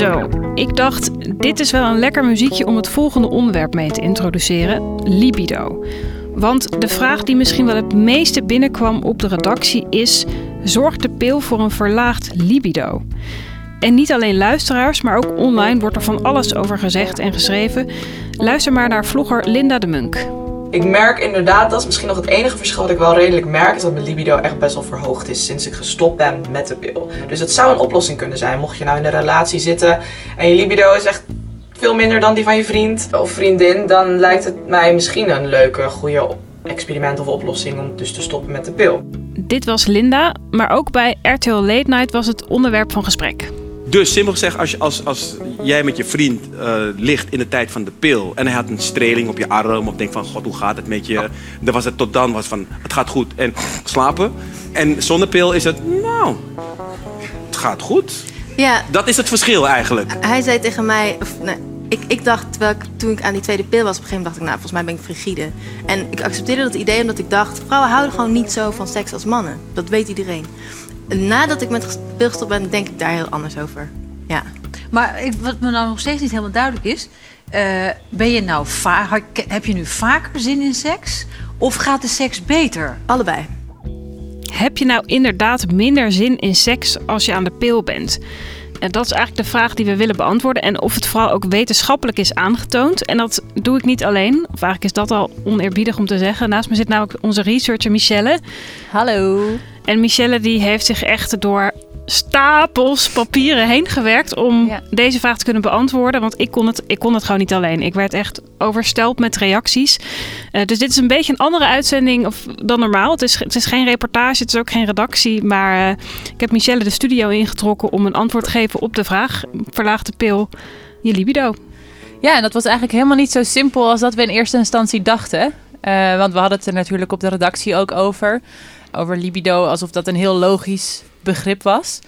Zo, ik dacht, dit is wel een lekker muziekje om het volgende onderwerp mee te introduceren: libido. Want de vraag die misschien wel het meeste binnenkwam op de redactie is: zorgt de pil voor een verlaagd libido? En niet alleen luisteraars, maar ook online wordt er van alles over gezegd en geschreven. Luister maar naar vlogger Linda de Munk. Ik merk inderdaad, dat is misschien nog het enige verschil wat ik wel redelijk merk, is dat mijn libido echt best wel verhoogd is sinds ik gestopt ben met de pil. Dus het zou een oplossing kunnen zijn, mocht je nou in een relatie zitten en je libido is echt veel minder dan die van je vriend of vriendin, dan lijkt het mij misschien een leuke, goede experiment of oplossing om dus te stoppen met de pil. Dit was Linda, maar ook bij RTL Late Night was het onderwerp van gesprek. Dus simpel gezegd, als, je, als, als jij met je vriend uh, ligt in de tijd van de pil en hij had een streling op je arm of denkt van god hoe gaat het met je, dan was het tot dan was van het gaat goed en slapen. En zonder pil is het nou, het gaat goed. Ja. Dat is het verschil eigenlijk. Hij zei tegen mij, of, nee, ik, ik dacht, terwijl ik, toen ik aan die tweede pil was, op een gegeven moment dacht ik, nou, volgens mij ben ik frigide. En ik accepteerde dat idee omdat ik dacht, vrouwen houden gewoon niet zo van seks als mannen. Dat weet iedereen. Nadat ik met pil gestopt ben, denk ik daar heel anders over. Ja. Maar wat me nou nog steeds niet helemaal duidelijk is, uh, ben je nou heb je nu vaker zin in seks? Of gaat de seks beter? Allebei. Heb je nou inderdaad minder zin in seks als je aan de pil bent? En dat is eigenlijk de vraag die we willen beantwoorden. En of het vooral ook wetenschappelijk is aangetoond. En dat doe ik niet alleen. Of eigenlijk is dat al oneerbiedig om te zeggen. Naast me zit namelijk onze researcher Michelle. Hallo. En Michelle die heeft zich echt door stapels papieren heen gewerkt om deze vraag te kunnen beantwoorden. Want ik kon, het, ik kon het gewoon niet alleen. Ik werd echt overstelpt met reacties. Uh, dus dit is een beetje een andere uitzending of, dan normaal. Het is, het is geen reportage, het is ook geen redactie. Maar uh, ik heb Michelle de studio ingetrokken om een antwoord te geven op de vraag: verlaagt de pil je libido? Ja, en dat was eigenlijk helemaal niet zo simpel als dat we in eerste instantie dachten. Uh, want we hadden het er natuurlijk op de redactie ook over. Over libido, alsof dat een heel logisch begrip was.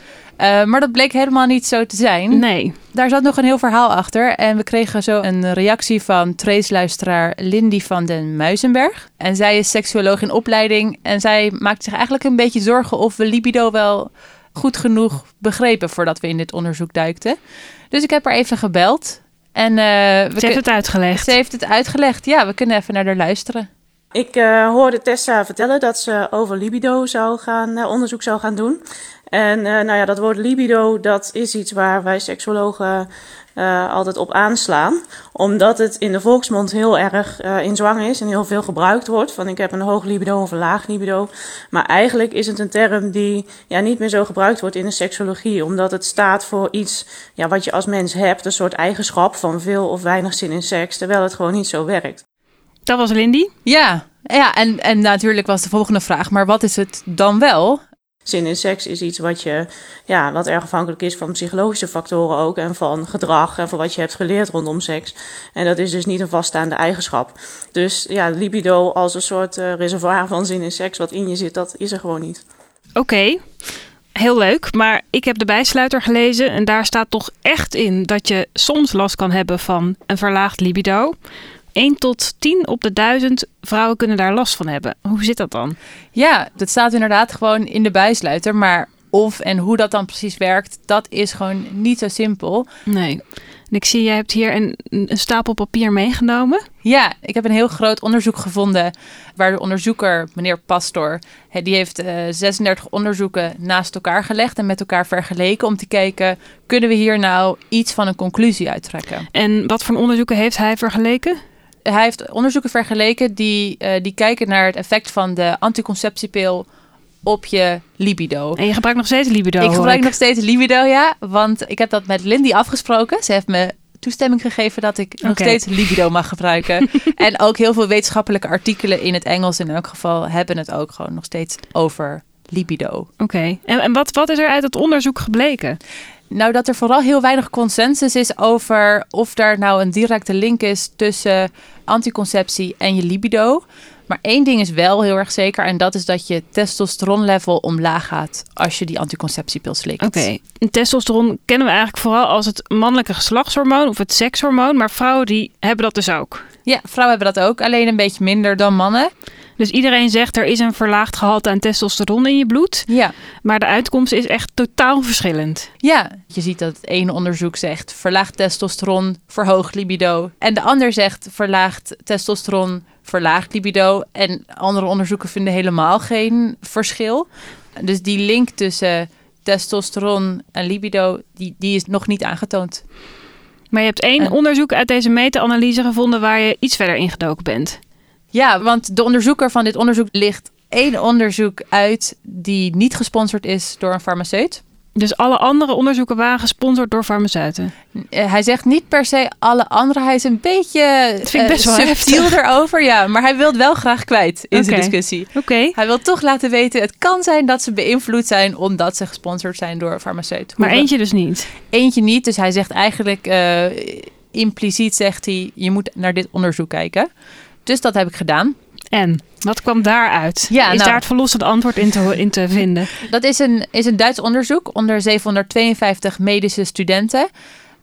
Uh, maar dat bleek helemaal niet zo te zijn. Nee. Daar zat nog een heel verhaal achter. En we kregen zo een reactie van Trace-luisteraar Lindy van den Muizenberg. En zij is seksuoloog in opleiding. En zij maakt zich eigenlijk een beetje zorgen of we libido wel goed genoeg begrepen voordat we in dit onderzoek duikten. Dus ik heb haar even gebeld. En, uh, ze heeft het uitgelegd. Ze heeft het uitgelegd. Ja, we kunnen even naar haar luisteren. Ik uh, hoorde Tessa vertellen dat ze over libido zou gaan, uh, onderzoek zou gaan doen. En uh, nou ja, dat woord libido, dat is iets waar wij seksuologen altijd op aanslaan. Omdat het in de volksmond heel erg in zwang is en heel veel gebruikt wordt. Van ik heb een hoog libido of een laag libido. Maar eigenlijk is het een term die ja, niet meer zo gebruikt wordt in de seksologie. Omdat het staat voor iets ja, wat je als mens hebt. Een soort eigenschap van veel of weinig zin in seks. Terwijl het gewoon niet zo werkt. Dat was Lindy. Ja, ja en, en natuurlijk was de volgende vraag, maar wat is het dan wel? Zin in seks is iets wat, je, ja, wat erg afhankelijk is van psychologische factoren ook. En van gedrag en van wat je hebt geleerd rondom seks. En dat is dus niet een vaststaande eigenschap. Dus ja, libido als een soort uh, reservoir van zin in seks wat in je zit, dat is er gewoon niet. Oké. Okay. Heel leuk, maar ik heb de bijsluiter gelezen en daar staat toch echt in dat je soms last kan hebben van een verlaagd libido. 1 tot 10 op de 1000 vrouwen kunnen daar last van hebben. Hoe zit dat dan? Ja, dat staat inderdaad gewoon in de bijsluiter. Maar of en hoe dat dan precies werkt, dat is gewoon niet zo simpel. Nee. En ik zie, jij hebt hier een, een stapel papier meegenomen. Ja, ik heb een heel groot onderzoek gevonden waar de onderzoeker, meneer Pastor, die heeft uh, eh, 36 onderzoeken naast elkaar gelegd en met elkaar vergeleken om te kijken, kunnen we hier nou iets van een conclusie uittrekken? En wat voor onderzoeken heeft hij vergeleken? Hij heeft onderzoeken vergeleken die, uh, die kijken naar het effect van de anticonceptiepil op je libido. En je gebruikt nog steeds libido? Ik gebruik nog steeds libido, ja. Want ik heb dat met Lindy afgesproken. Ze heeft me toestemming gegeven dat ik nog steeds libido mag gebruiken. en ook heel veel wetenschappelijke artikelen in het Engels in elk geval hebben het ook gewoon nog steeds over libido. Oké. En, en wat, wat is er uit het onderzoek gebleken? Nou, dat er vooral heel weinig consensus is over of daar nou een directe link is tussen anticonceptie en je libido. Maar één ding is wel heel erg zeker en dat is dat je testosteronlevel omlaag gaat als je die anticonceptiepil slikt. Oké, testosteron kennen we eigenlijk vooral als het mannelijke geslachtshormoon of het sekshormoon, maar vrouwen die hebben dat dus ook. Ja, vrouwen hebben dat ook, alleen een beetje minder dan mannen. Dus iedereen zegt er is een verlaagd gehalte aan testosteron in je bloed. Ja. Maar de uitkomst is echt totaal verschillend. Ja, je ziet dat het ene onderzoek zegt verlaagd testosteron, verhoogd libido. En de ander zegt verlaagd testosteron, verlaagd libido. En andere onderzoeken vinden helemaal geen verschil. Dus die link tussen testosteron en libido, die, die is nog niet aangetoond. Maar je hebt één onderzoek uit deze meta-analyse gevonden waar je iets verder ingedoken bent. Ja, want de onderzoeker van dit onderzoek ligt één onderzoek uit die niet gesponsord is door een farmaceut. Dus alle andere onderzoeken waren gesponsord door farmaceuten? Uh, hij zegt niet per se alle andere. Hij is een beetje dat vind ik best uh, wel subtiel erover. Ja, maar hij wil het wel graag kwijt in okay. zijn discussie. Oké. Hij wil toch laten weten, het kan zijn dat ze beïnvloed zijn omdat ze gesponsord zijn door een farmaceut. Maar eentje dus niet? Eentje niet. Dus hij zegt eigenlijk, uh, impliciet zegt hij, je moet naar dit onderzoek kijken. Dus dat heb ik gedaan. En wat kwam daaruit? Ja, is nou, daar het verlossende antwoord in te, in te vinden? Dat is een, is een Duits onderzoek onder 752 medische studenten.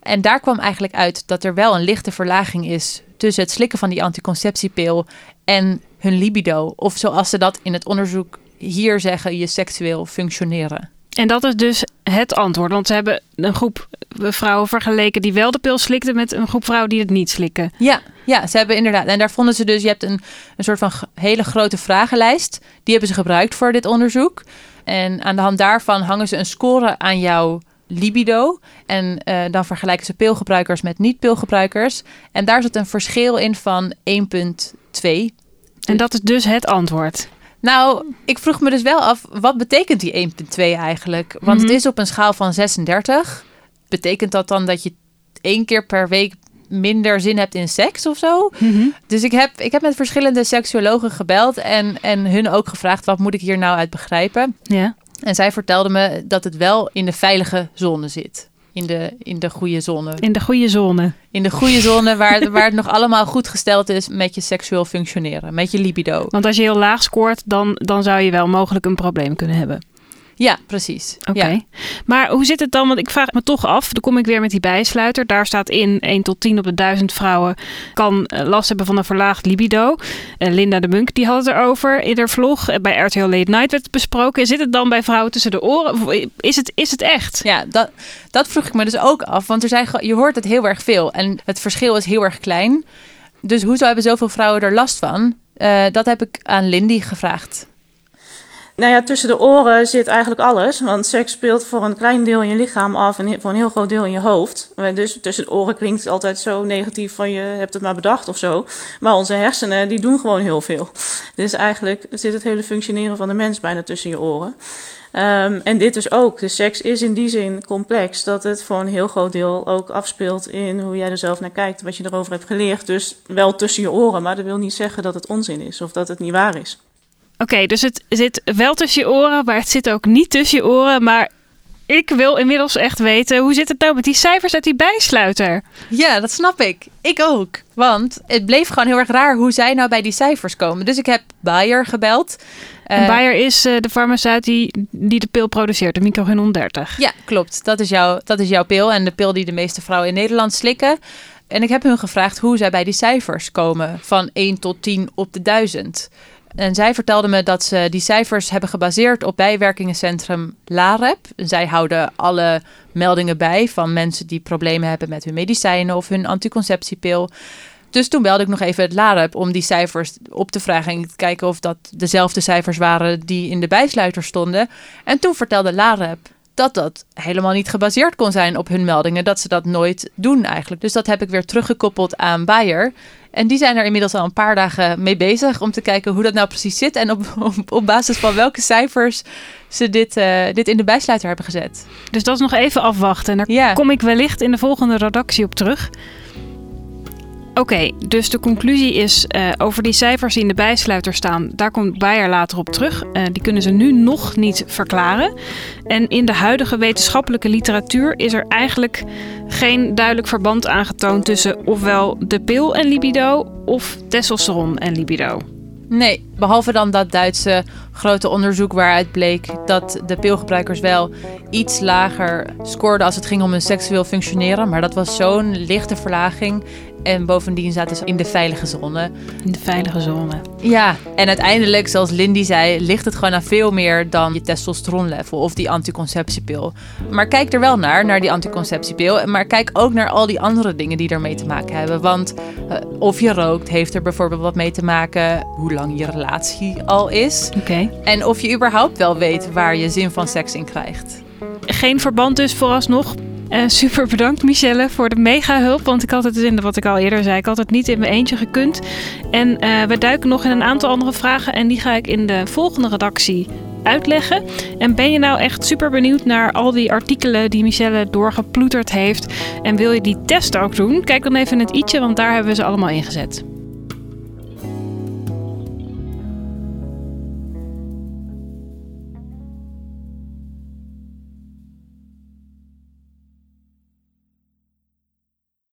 En daar kwam eigenlijk uit dat er wel een lichte verlaging is tussen het slikken van die anticonceptiepil en hun libido. Of zoals ze dat in het onderzoek hier zeggen, je seksueel functioneren. En dat is dus het antwoord. Want ze hebben een groep vrouwen vergeleken die wel de pil slikten met een groep vrouwen die het niet slikken. Ja, ja, ze hebben inderdaad. En daar vonden ze dus, je hebt een, een soort van hele grote vragenlijst. Die hebben ze gebruikt voor dit onderzoek. En aan de hand daarvan hangen ze een score aan jouw libido. En uh, dan vergelijken ze pilgebruikers met niet-pilgebruikers. En daar zit een verschil in van 1,2. En dat is dus het antwoord. Nou, ik vroeg me dus wel af, wat betekent die 1,2 eigenlijk? Want Mhm. het is op een schaal van 36. Betekent dat dan dat je één keer per week minder zin hebt in seks of zo? Mhm. Dus ik heb, ik heb met verschillende seksuologen gebeld en, en hun ook gevraagd, wat moet ik hier nou uit begrijpen? Ja. En zij vertelde me dat het wel in de veilige zone zit. In de, in de goede zone. In de goede zone. In de goede zone waar, waar het nog allemaal goed gesteld is met je seksueel functioneren, met je libido. Want als je heel laag scoort, dan, dan zou je wel mogelijk een probleem kunnen hebben. Ja, precies. Oké. Ja. Maar hoe zit het dan? Want ik vraag me toch af. Dan kom ik weer met die bijsluiter. Daar staat in 1 tot 10 op de 1000 vrouwen kan eh, last hebben van een verlaagd libido. Eh, Linda de Munk die had het erover in haar vlog. Eh, Bij RTL Late Night werd het besproken. Zit het dan bij vrouwen tussen de oren? Is het, is het echt? Ja, dat, dat vroeg ik me dus ook af. Want er zijn, je hoort het heel erg veel. En het verschil is heel erg klein. Dus hoezo hebben zoveel vrouwen er last van? Dat heb ik aan Lindy gevraagd. Nou ja, tussen de oren zit eigenlijk alles. Want seks speelt voor een klein deel in je lichaam af en voor een heel groot deel in je hoofd. Maar Dus tussen de oren klinkt het altijd zo negatief van je hebt het maar bedacht of zo. Maar onze hersenen die doen gewoon heel veel. Dus eigenlijk zit het hele functioneren van de mens bijna tussen je oren. Ehm, en dit dus ook. De seks is in die zin complex dat het voor een heel groot deel ook afspeelt in hoe jij er zelf naar kijkt, wat je erover hebt geleerd. Dus wel tussen je oren, maar dat wil niet zeggen dat het onzin is of dat het niet waar is. Oké, dus het zit wel tussen je oren, maar het zit ook niet tussen je oren. Maar ik wil inmiddels echt weten, hoe zit het nou met die cijfers uit die bijsluiter? Ja, dat snap ik. Ik ook. Want het bleef gewoon heel erg raar hoe zij nou bij die cijfers komen. Dus ik heb Bayer gebeld. En Eh, Bayer is eh, de farmaceut die, die de pil produceert, de Microgun 130. Ja, klopt. Dat is, jouw, dat is jouw pil en de pil die de meeste vrouwen in Nederland slikken. En ik heb hun gevraagd hoe zij bij die cijfers komen van 1 tot 10 op de 1000. En zij vertelde me dat ze die cijfers hebben gebaseerd op bijwerkingencentrum LAREP. Zij houden alle meldingen bij van mensen die problemen hebben met hun medicijnen of hun anticonceptiepil. Dus toen belde ik nog even het LAREP om die cijfers op te vragen en te kijken of dat dezelfde cijfers waren die in de bijsluiter stonden. En toen vertelde LAREP dat dat helemaal niet gebaseerd kon zijn op hun meldingen, dat ze dat nooit doen eigenlijk. Dus dat heb ik weer teruggekoppeld aan Bayer. En die zijn er inmiddels al een paar dagen mee bezig om te kijken hoe dat nou precies zit en op, op, op basis van welke cijfers ze dit, eh, dit in de bijsluiter hebben gezet. Dus dat is nog even afwachten. En daar Ja. kom ik wellicht in de volgende redactie op terug. Oké, dus de conclusie is eh, over die cijfers die in de bijsluiter staan, daar komt Bayer later op terug. Eh, die kunnen ze nu nog niet verklaren. En in de huidige wetenschappelijke literatuur is er eigenlijk geen duidelijk verband aangetoond tussen ofwel de pil en libido of testosteron en libido. Nee, Behalve dan dat Duitse grote onderzoek waaruit bleek dat de pilgebruikers wel iets lager scoorden als het ging om hun seksueel functioneren. Maar dat was zo'n lichte verlaging. En bovendien zaten ze in de veilige zone. In de veilige zone. Ja, en uiteindelijk, zoals Lindy zei, ligt het gewoon aan veel meer dan je testosteronlevel of die anticonceptiepil. Maar kijk er wel naar, naar die anticonceptiepil. Maar kijk ook naar al die andere dingen die ermee te maken hebben. Want uh, of je rookt, heeft er bijvoorbeeld wat mee te maken hoe lang je relatie al is. Oké. En of je überhaupt wel weet waar je zin van seks in krijgt. Geen verband dus vooralsnog. Uh, super bedankt Michelle voor de mega hulp. Want ik had het dus in wat ik al eerder zei, ik had het niet in mijn eentje gekund. En uh, we duiken nog in een aantal andere vragen. En die ga ik in de volgende redactie uitleggen. En ben je nou echt super benieuwd naar al die artikelen die Michelle doorgeploeterd heeft? En wil je die test ook doen? Kijk dan even in het i'tje, want daar hebben we ze allemaal ingezet.